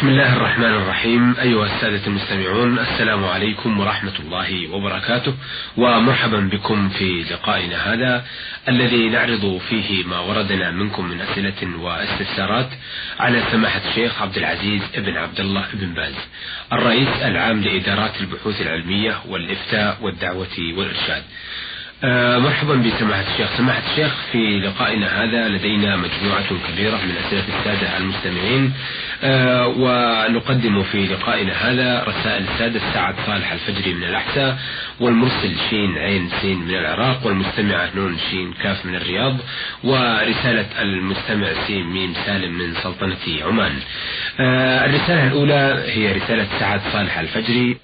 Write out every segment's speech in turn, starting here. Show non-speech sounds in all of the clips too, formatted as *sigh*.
بسم الله الرحمن الرحيم. أيها السادة المستمعون السلام عليكم ورحمة الله وبركاته ومرحبا بكم في لقائنا هذا الذي نعرض فيه ما وردنا منكم من أسئلة واستفسارات على سماحة الشيخ عبد العزيز بن عبد الله بن باز الرئيس العام لإدارات البحوث العلمية والإفتاء والدعوة والإرشاد. آه، مرحبا بسماحة الشيخ. سماحة الشيخ في لقائنا هذا لدينا مجموعة كبيرة من أسئلة السادة المستمعين. آه، ونقدم في لقائنا هذا رسائل السادة سعد صالح الفجري من الأحساء والمرسل شين عين سين من العراق والمستمعة نون شين كاف من الرياض ورسالة المستمع سين ميم سالم من سلطنة عمان. آه، الرسالة الأولى هي رسالة سعد صالح الفجري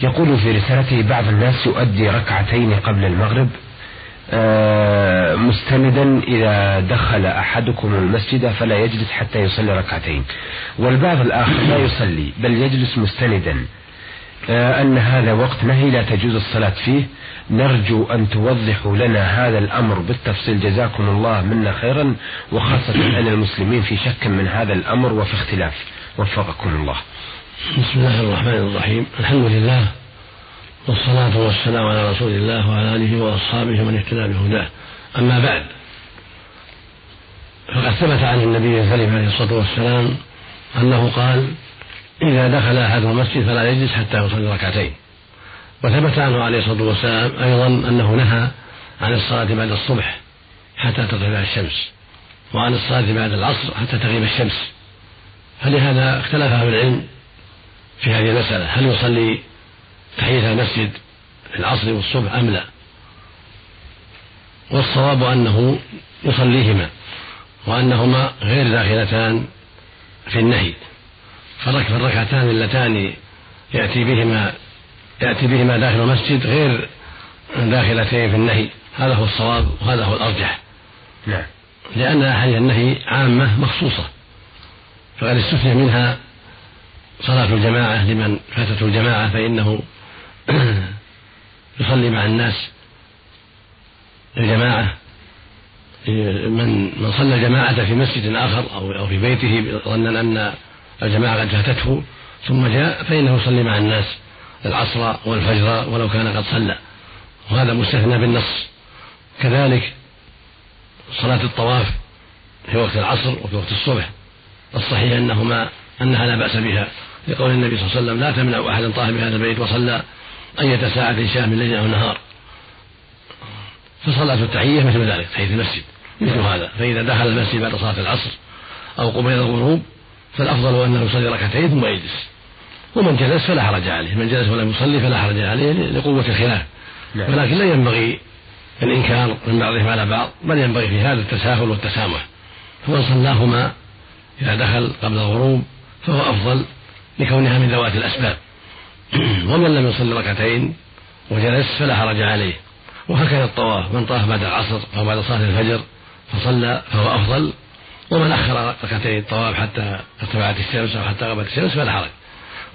يقول في رسالته بعض الناس يؤدي ركعتين قبل المغرب مستندا إذا دخل أحدكم المسجد فلا يجلس حتى يصلي ركعتين. والبعض الآخر لا يصلي بل يجلس مستندا. آه، أن هذا وقت نهي لا تجوز الصلاة فيه. نرجو أن توضحوا لنا هذا الأمر بالتفصيل. جزاكم الله منا خيرا وخاصة *coughs* أن المسلمين في شك من هذا الأمر وفي اختلاف. وفقكم الله. بسم الله الرحمن الرحيم. الحمد لله. والصلاة والسلام على رسول الله وعلى آله وأصحابه ومن اهتدى بهداه. أما بعد فقد ثبت عن النبي الكريم عليه الصلاة والسلام أنه قال إذا دخل أحد المسجد فلا يجلس حتى يصلي ركعتين. وثبت عنه عليه الصلاة والسلام أيضا أنه نهى عن الصلاة بعد الصبح حتى تطلع الشمس وعن الصلاة بعد العصر حتى تغيب الشمس. فلهذا اختلف أهل العلم في هذه المسألة هل يصلي تحية المسجد في العصر والصبح أم لا؟ والصواب أنه يصليهما وأنهما غير داخلتان في النهي. فالركعتان اللتان يأتي بهما يأتي بهما داخل المسجد غير داخلتين في النهي. هذا هو الصواب وهذا هو الأرجح. نعم. لأن أحاديث النهي عامة مخصوصة. فقد استثني منها صلاة الجماعة لمن فاتته الجماعة فإنه *clears throat* يصلي مع الناس الجماعة. من من صلى الجماعة في مسجد آخر أو أو في بيته ظنا أن الجماعة قد فاتته ثم جاء فإنه يصلي مع الناس العصر والفجر ولو كان قد صلى. وهذا مستثنى بالنص. كذلك صلاة الطواف في وقت العصر وفي وقت الصبح. الصحيح أنهما أنها لا بأس بها. لقول النبي صلى الله عليه وسلم لا تمنع أحدا طاف بهذا البيت وصلى أية ساعة شاء من ليل أو نهار فصلاة التحية مثل ذلك تحية المسجد مثل هذا. فإذا دخل المسجد بعد صلاة العصر أو قبيل الغروب فالأفضل أنه يصلي ركعتين ثم يجلس. ومن جلس فلا حرج عليه من جلس ولم يصلي فلا حرج عليه لقوة الخلاف. نعم. ولكن لا ينبغي الإنكار من بعضهم على بعض بل ينبغي في هذا التساهل والتسامح. فمن صلاهما إذا دخل قبل الغروب فهو أفضل لكونها من ذوات الأسباب. *clears throat* ومن لم يصلي ركعتين وجلس فلا حرج عليه. وهكذا الطواف من طاف بعد العصر أو بعد صلاة الفجر فصلى فهو أفضل. ومن أخر ركعتين الطواف حتى ارتفعت الشمس أو حتى غابت الشمس فلا حرج.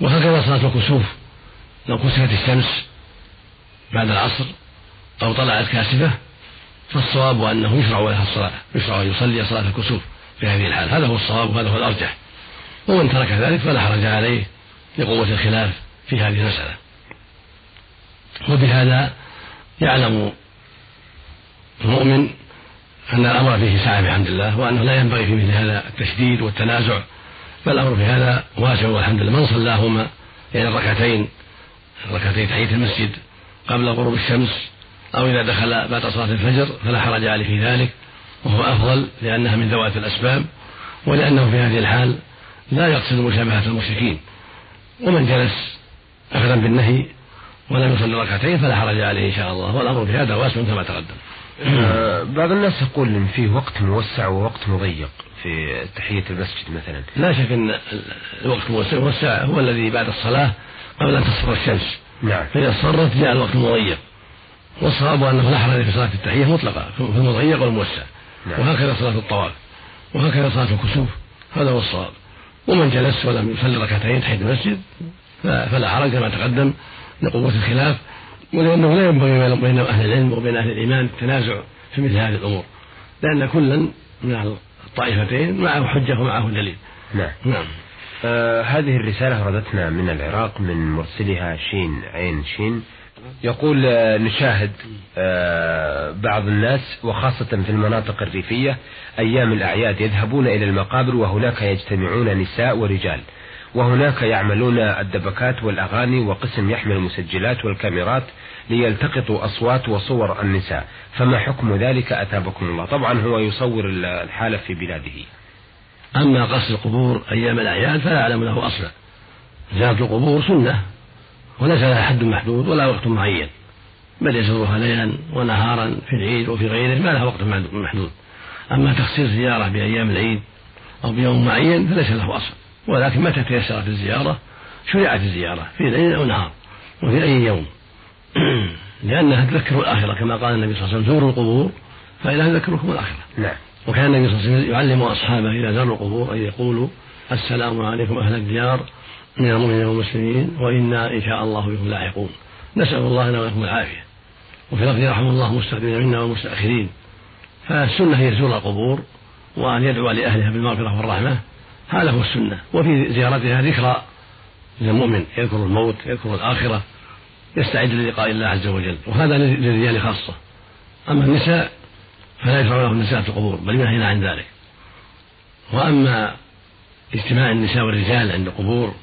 وهكذا صلاة الكسوف لو كسفت الشمس بعد العصر أو طلعت كاسفة فالصواب أنه يشرع لها الصلاة يشرع أن يصلي صلاة الكسوف في هذه الحال. هذا هو الصواب وهذا هو الأرجح. ومن ترك ذلك فلا حرج عليه لقوة الخلاف. في هذه المسألة. وبهذا يعلم المؤمن أن الأمر فيه سعة بحمد الله وأنه لا ينبغي في مثل هذا التشديد والتنازع بل الأمر في هذا واسع والحمد لله. من صلاهما؟ يعني الركعتين ركعتي تحية المسجد قبل غروب الشمس أو إذا دخل بعد صلاة الفجر فلا حرج عليه في ذلك وهو أفضل لأنها من ذوات الأسباب ولأنه في هذه الحال لا يقصد مشابهة المشركين. ومن جلس أخذا بالنهي ولم يصلي ركعتين فلا حرج عليه إن شاء الله والأمر في هذا واسع كما تقدم. آه، بعض الناس يقول إن فيه وقت موسع ووقت مضيق في تحية المسجد مثلا. لا شك أن الوقت موسع هو الذي بعد الصلاة قبل أن تصفر الشمس. نعم. فإذا صرت جاء الوقت المضيق والصواب أنه لا حرج في صلاة التحية مطلقة في المضيق والموسع. نعم. وهكذا صلاة الطواف. وهكذا صلاة الكسوف. هذا هو الصواب. ومن جلس ولم يصلي ركعتين تحية المسجد فلا حرج كما تقدم لقوة الخلاف ولأنه لا ينبغي بين أهل العلم وبين أهل الإيمان التنازع في مثل هذه الأمور لأن كلا من الطائفتين معه حجة ومعه دليل. نعم. نعم. آه هذه الرسالة وردتنا من العراق من مرسلها شين عين شين يقول آه نشاهد آه بعض الناس وخاصة في المناطق الريفية أيام الأعياد يذهبون إلى المقابر وهناك يجتمعون نساء ورجال. وهناك يعملون الدبكات والأغاني وقسم يحمل المسجلات والكاميرات ليلتقطوا أصوات وصور النساء. فما حكم ذلك؟ أتابكم الله. طبعا هو يصور الحالة في بلاده. أما قصد القبور أيام الأعياد فلا أعلم له أصلا زيارة القبور سنة وليس لها حد محدود ولا وقت معين. بل يزورها ليلا ونهارا في العيد وفي غيره ما لها وقت محدود. أما تخصيص زيارة بأيام العيد أو بيوم معين فليس له أصل. ولكن متى تيسرت الزيارة؟ شرعت الزيارة في ليل أو نهار وفي أي يوم. *clears throat* لأنها تذكر الآخرة كما قال النبي صلى الله عليه وسلم زوروا القبور فإنها تذكركم الآخرة. نعم. وكان النبي صلى الله عليه وسلم يعلم أصحابه إذا زاروا القبور أن يقولوا السلام عليكم أهل الديار من المؤمنين والمسلمين وإنا إن شاء الله بكم لاحقون. نسأل الله لنا ولكم العافية. وفي لفظ رحم الله المستقدمين منا والمستأخرين فالسنة هي زور القبور وأن يدعو لأهلها بالمغفرة والرحمة. هذا هو السنة. وفي زيارتها ذكرى للمؤمن يذكر الموت يذكر الآخرة يستعد للقاء الله عز وجل. وهذا للرجال خاصة. أما النساء فلا يشرع له النساء في القبور بل ينهينا عن ذلك. وأما اجتماع النساء والرجال عند القبور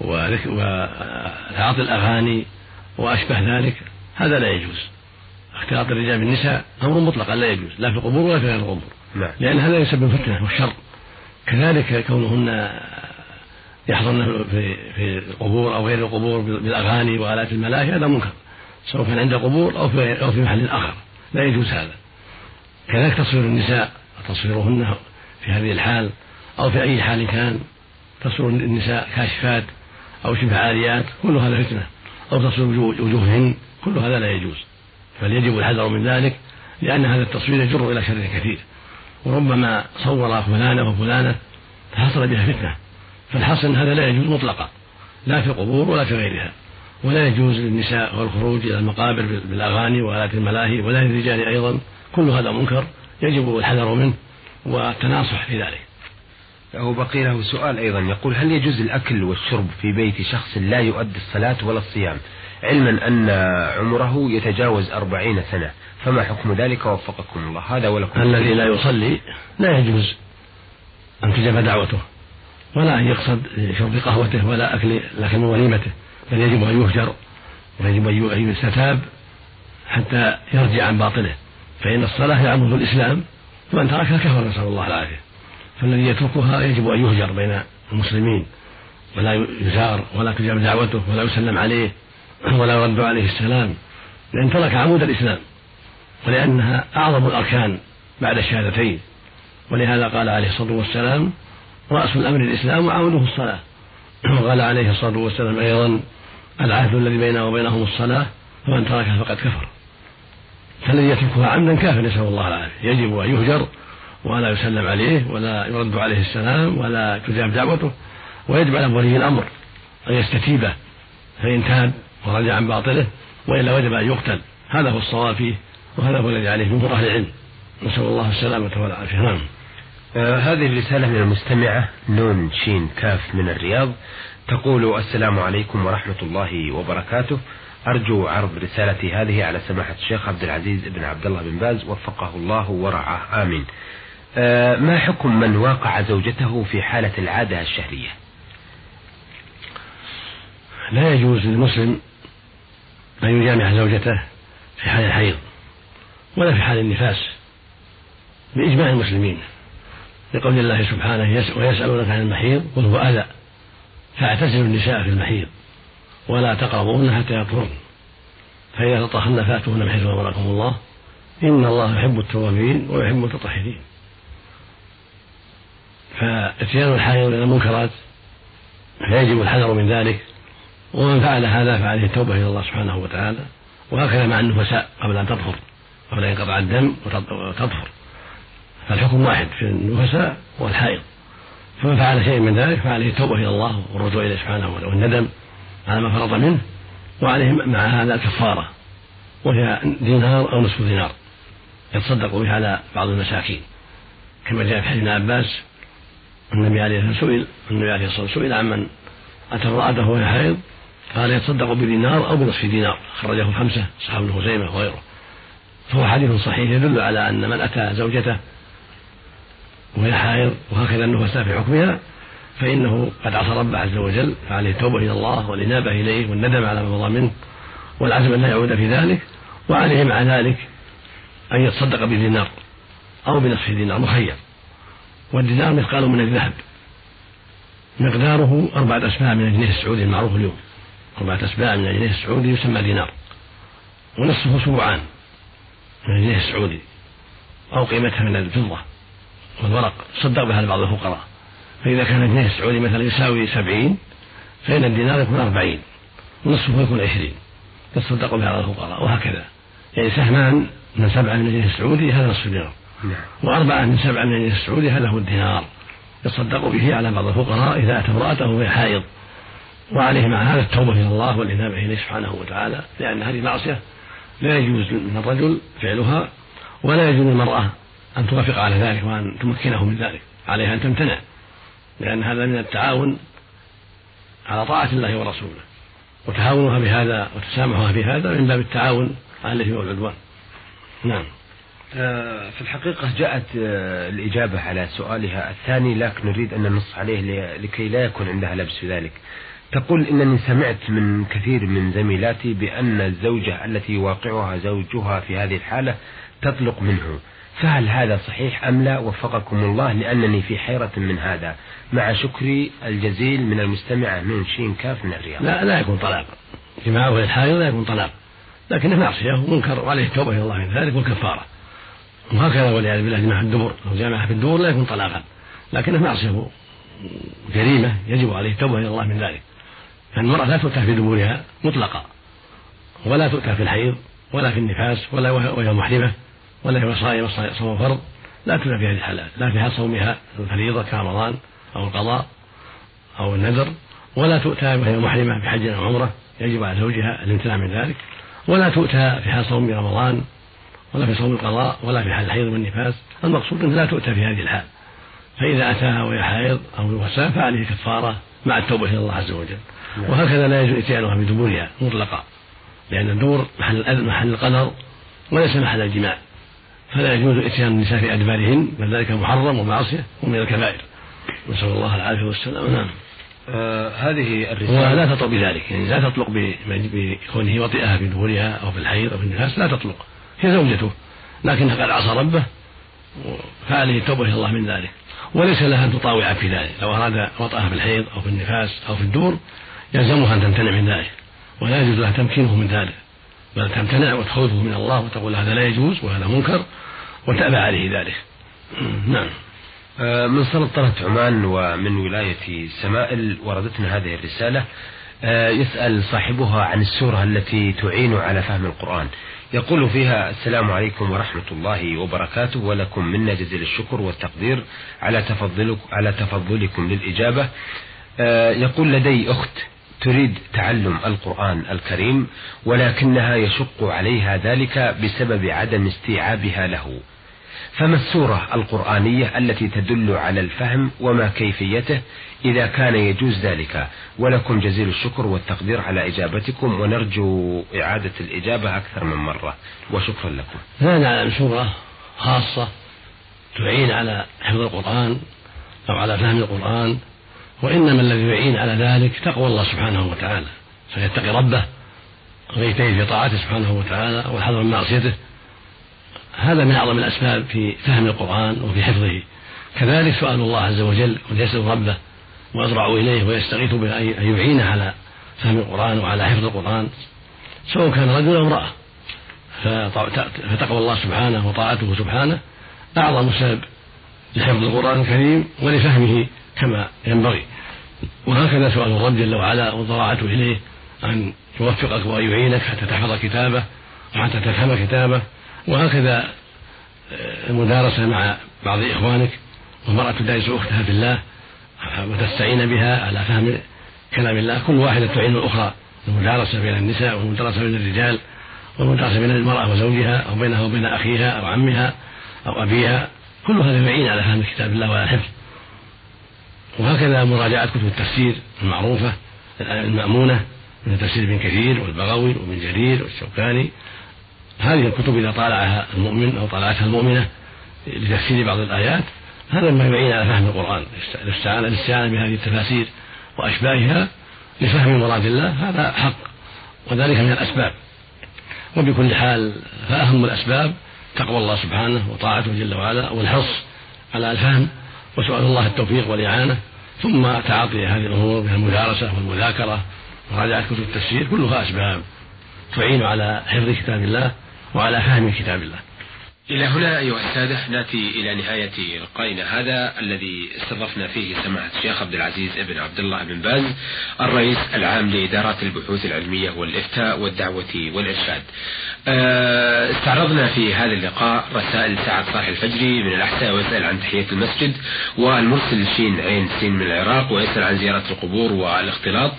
وتعاطي الأغاني وأشبه ذلك هذا لا يجوز. اختلاط الرجال بالنساء أمر مطلقا لا يجوز. لا في القبور ولا في غير القبور. نعم. لأن هذا يسبب فتنة والشر كذلك كونهن يحضرن في في القبور أو غير القبور بالأغاني وآلات الملاهي هذا منكر سواء كان عند القبور أو في أو في محل آخر لا يجوز هذا. كذلك تصوير النساء تصويرهن في هذه الحال أو في أي حال كان تصوير النساء كاشفات أو شبه عاريات كل هذا فتنة. أو تصوير وجوههن كل هذا لا يجوز. بل يجب الحذر من ذلك لأن هذا التصوير يجر إلى شر كثير. وربما صور فلانة وفلانة فحصل بها فتنة. فالحصل هذا لا يجوز مطلقا لا في القبور ولا في غيرها ولا يجوز للنساء والخروج إلى المقابر بالأغاني وآلات الملاهي ولا للرجال أيضا. كل هذا منكر يجب الحذر منه والتناصح في ذلك. هو بقي له سؤال أيضا يقول هل يجوز الأكل والشرب في بيت شخص لا يؤدي الصلاة ولا الصيام؟ علما أن عمره يتجاوز أربعين سنة. فما حكم ذلك؟ وفقكم الله. هذا ولكم الذي لا يصلي لا يجوز أن تجب دعوته ولا أن يقصد شرب قهوته ولا أكل لكن وليمته. بل يجب أن يهجر ويجب أن يستتاب حتى يرجع عن باطله. فإن الصلاة هي عمود الإسلام ومن تركها كفر نسأل الله العافية. فالذي يتركها يجب أن يهجر بين المسلمين ولا يزار ولا تجاب دعوته ولا يسلم عليه. ولا يرد عليه السلام لأن ترك عمود الإسلام ولأنها أعظم الأركان بعد الشهادتين. ولهذا قال عليه الصلاة والسلام رأس الأمر الإسلام وعموده الصلاة. *clears throat* وقال عليه الصلاة والسلام أيضا العهد الذي بيننا وبينهم الصلاة فمن تركها فقد كفر. فالذي يتركها عمدا كافر نسأل الله العافية. يجب أن يهجر ولا يسلم عليه ولا يرد عليه السلام ولا تجاب دعوته ويجب على ولي الأمر أن يستتيبه فإن تاب ورجع عن باطله وإلا وجب أن يقتل. هذا هو الصواب فيه وهذا هو الذي عليه جمهور أهل العلم. نسأل الله السلامة والعافية. نعم. آه هذه الرسالة من المستمعة نون شين كاف من الرياض. تقول السلام عليكم ورحمة الله وبركاته. أرجو عرض رسالتي هذه على سماحة الشيخ عبد العزيز بن عبد الله بن باز. وفقه الله ورعاه. آمين. آه ما حكم من واقع زوجته في حالة العادة الشهرية؟ لا يجوز للمسلم أن يجامع زوجته في حال الحيض ولا في حال النفاس بإجماع المسلمين لقول الله سبحانه ويسألونك عن المحيض قل هو أذى فاعتزلوا النساء في المحيض ولا تقربوهن حتى يطهرن فإذا تطهرن فأتوهن من حيث أمركم الله إن الله يحب التوابين ويحب المتطهرين فاتيان الحائض من المنكرات فيجب الحذر من ذلك ومن فعل هذا فعليه التوبة إلى الله سبحانه وتعالى وهكذا مع النفساء قبل أن تطهر قبل أن ينقطع الدم وتطهر. فالحكم واحد في النفساء والحائض. فمن فعل شيء من ذلك فعليه التوبة إلى الله والرجوع إليه سبحانه وتعالى والندم على ما فرط منه وعليه مع هذا الكفارة وهي دينار أو نصف دينار. يتصدق به على بعض المساكين. كما جاء في حديث ابن عباس النبي عليه الصلاة والسلام سئل النبي عليه الصلاة والسلام سئل عمن أتى امرأته وهي حائض قال يتصدق بدينار أو بنصف دينار. خرجه خمسة أصحاب ابن خزيمة وغيره. فهو حديث صحيح يدل على أن من أتى زوجته وهي حائض وهكذا النفساء في حكمها فإنه قد عصى ربه عز وجل فعليه التوبة إلى الله والإنابة إليه والندم على ما مضى منه والعزم أن لا يعود في ذلك وعليه مع ذلك أن يتصدق بدينار أو بنصف دينار مخير. والدينار مثقال من الذهب. مقداره أربعة أسباع من الجنيه السعودي المعروف اليوم. أربعة أسباع من الجنيه السعودي يسمى دينار. ونصفه سبعان من الجنيه السعودي. أو قيمتها من الفضة والورق. صدق بها لبعض الفقراء. فإذا كان الجنيه السعودي مثلا يساوي سبعين فإن الدينار يكون أربعين. ونصفه يكون عشرين. يتصدق بها على الفقراء. وهكذا. يعني سهمان من سبعة من الجنيه السعودي هذا نصف دينار نعم. وأربعة من سبعة من الجنيه السعودي هذا هو الدينار. يتصدق به على بعض الفقراء إذا أتى امرأته وهي حائض. وعليه مع هذا التوبة إلى الله والإنابة إليه سبحانه وتعالى لأن هذه معصية لا يجوز من الرجل فعلها ولا يجوز للمرأة أن توافق على ذلك وأن تمكنه من ذلك عليها أن تمتنع لأن هذا من التعاون على طاعة الله ورسوله وتهاونها بهذا وتسامحها بهذا من باب التعاون على الإثم والعدوان. نعم. آه، في الحقيقة جاءت آه، الإجابة على سؤالها الثاني لكن نريد أن ننص عليه لكي لا يكون عندها لبس في ذلك. تقول إنني سمعت من كثير من زميلاتي بأن الزوجة التي يواقعها زوجها في هذه الحالة تطلق منه. فهل هذا صحيح أم لا؟ وفقكم الله لأنني في حيرة من هذا. مع شكري الجزيل من المستمعة من شين كاف من الرياض. لا لا يكون طلاق. جماعة الحائض لا يكون طلاق. لكنه معصية ومنكر وعليه التوبة إلى الله من ذلك والكفارة. وهكذا والعياذ بالله جماعة الدبر. أو جامعة في الدبر لا يكون طلاقا. لكنه معصية جريمة يجب عليه التوبة إلى الله من ذلك. فالمرأة لا تؤتى في دبورها مطلقا ولا تؤتى في الحيض ولا في النفاس ولا وهي محرمة ولا هي صائمة صوم فرض لا تؤتى في هذه الحالات لا في صومها الفريضة كرمضان أو القضاء أو النذر ولا تؤتى وهي محرمة بحج أو عمرة يجب على زوجها الامتناع من ذلك ولا تؤتى في حال صوم رمضان ولا في صوم القضاء ولا في حال الحيض والنفاس المقصود أنها لا تؤتى في هذه الحال. فإذا أتاها وهي حائض أو وساء فعليه كفارة مع التوبة إلى الله عز وجل. نعم. وهكذا لا يجوز إتيانها بدبورها مطلقا لأن الدبر محل محل القدر وليس محل الجماع. فلا يجوز إتيان النساء في أدبارهن بل ذلك محرم ومعصية ومن الكبائر. نسأل الله العافية والسلام. نعم. آه هذه الرسالة ولا تطلق بذلك يعني لا تطلق بكونه وطئها في دبرها أو في الحيض أو في النفاس لا تطلق. هي زوجته لكنها قد عصى ربه فعليه التوبة إلى الله من ذلك. وليس لها أن تطاوع في ذلك. لو أراد وطأها في الحيض أو في النفاس أو في الدور يلزمها أن تمتنع من ذلك ولا يجوز لها تمكينه من ذلك. بل تمتنع وتخوفه من الله وتقول هذا لا يجوز وهذا منكر وتأبى عليه ذلك. *clears throat* نعم. آه، من سلطنة عمان ومن ولاية سمائل وردتنا هذه الرسالة يسأل صاحبها عن السورة التي تعين على فهم القرآن. يقول فيها السلام عليكم ورحمة الله وبركاته ولكم منا جزيل الشكر والتقدير على تفضلك على تفضلكم للإجابة. آه، يقول لدي أخت تريد تعلم القرآن الكريم ولكنها يشق عليها ذلك بسبب عدم استيعابها له. فما السورة القرآنية التي تدل على الفهم وما كيفيته إذا كان يجوز ذلك؟ ولكم جزيل الشكر والتقدير على إجابتكم ونرجو إعادة الإجابة أكثر من مرة. وشكرا لكم. لا نعلم سورة خاصة تعين على حفظ القرآن أو على فهم القرآن وإنما الذي يعين على ذلك تقوى الله سبحانه وتعالى فيتقي ربه ويجتهد في طاعته سبحانه وتعالى والحذر من معصيته. هذا من أعظم الأسباب في فهم القرآن وفي حفظه. كذلك سؤال الله عز وجل ويسأل ربه ويضرع إليه ويستغيث به أن يعينه على فهم القرآن وعلى حفظ القرآن. سواء كان رجل أو امرأة فتقوى الله سبحانه وطاعته سبحانه أعظم سبب لحفظ القرآن الكريم ولفهمه كما ينبغي. وهكذا سؤال الرب جل وعلا وضراعته إليه أن يوفقك وأن يعينك حتى تحفظ كتابه وحتى تفهم كتابه. وهكذا آه، المدارسة مع بعض إخوانك ومرأة تدارس أختها في الله وتستعين بها على فهم كلام الله. كل واحدة تعين الأخرى المدارسة بين النساء والمدارسة بين الرجال والمدارسة بين المرأة وزوجها أو بينها وبين أخيها أو عمها أو أبيها. كل هذا يعين على فهم كتاب الله وعلى الحفظ وهكذا مراجعة كتب التفسير المعروفة المأمونة من تفسير ابن كثير والبغوي وابن جرير والشوكاني. هذه الكتب إذا طالعها المؤمن أو طالعتها المؤمنة لتفسير بعض الآيات هذا مما يعين على فهم القرآن. الاستعانة بهذه التفاسير وأشباهها لفهم مراد الله هذا حق وذلك من الأسباب. وبكل حال فأهم الأسباب تقوى الله سبحانه وطاعته جل وعلا والحرص على الفهم وسؤال الله التوفيق والإعانة ثم تعاطي هذه الأمور من المدارسة والمذاكرة ومراجعة كتب التفسير كلها أسباب تعين على حفظ كتاب الله وعلى فهم كتاب الله. إلى هنا أيها السادة نأتي إلى نهاية لقائنا هذا الذي استضفنا فيه سماحة الشيخ عبد العزيز بن عبد الله بن باز الرئيس العام لإدارات البحوث العلمية والإفتاء والدعوة والإرشاد. آه، استعرضنا في هذا اللقاء رسائل سعد صالح الفجري من الأحساء ويسأل عن تحية المسجد والمرسل شين عين سين من العراق ويسأل عن زيارة القبور والاختلاط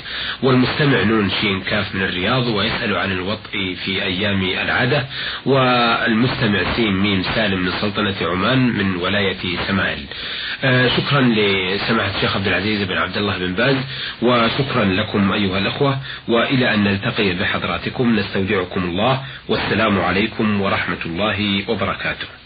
والمستمع نون شين كاف من الرياض ويسأل عن الوطء في أيام العادة والمستمع سين ميم سالم من سلطنة عمان من ولاية سمائل آه شكرا لسماحة الشيخ عبد العزيز بن عبد الله بن باز وشكرا لكم أيها الأخوة وإلى أن نلتقي بحضراتكم نستودعكم الله والسلام عليكم ورحمة الله وبركاته.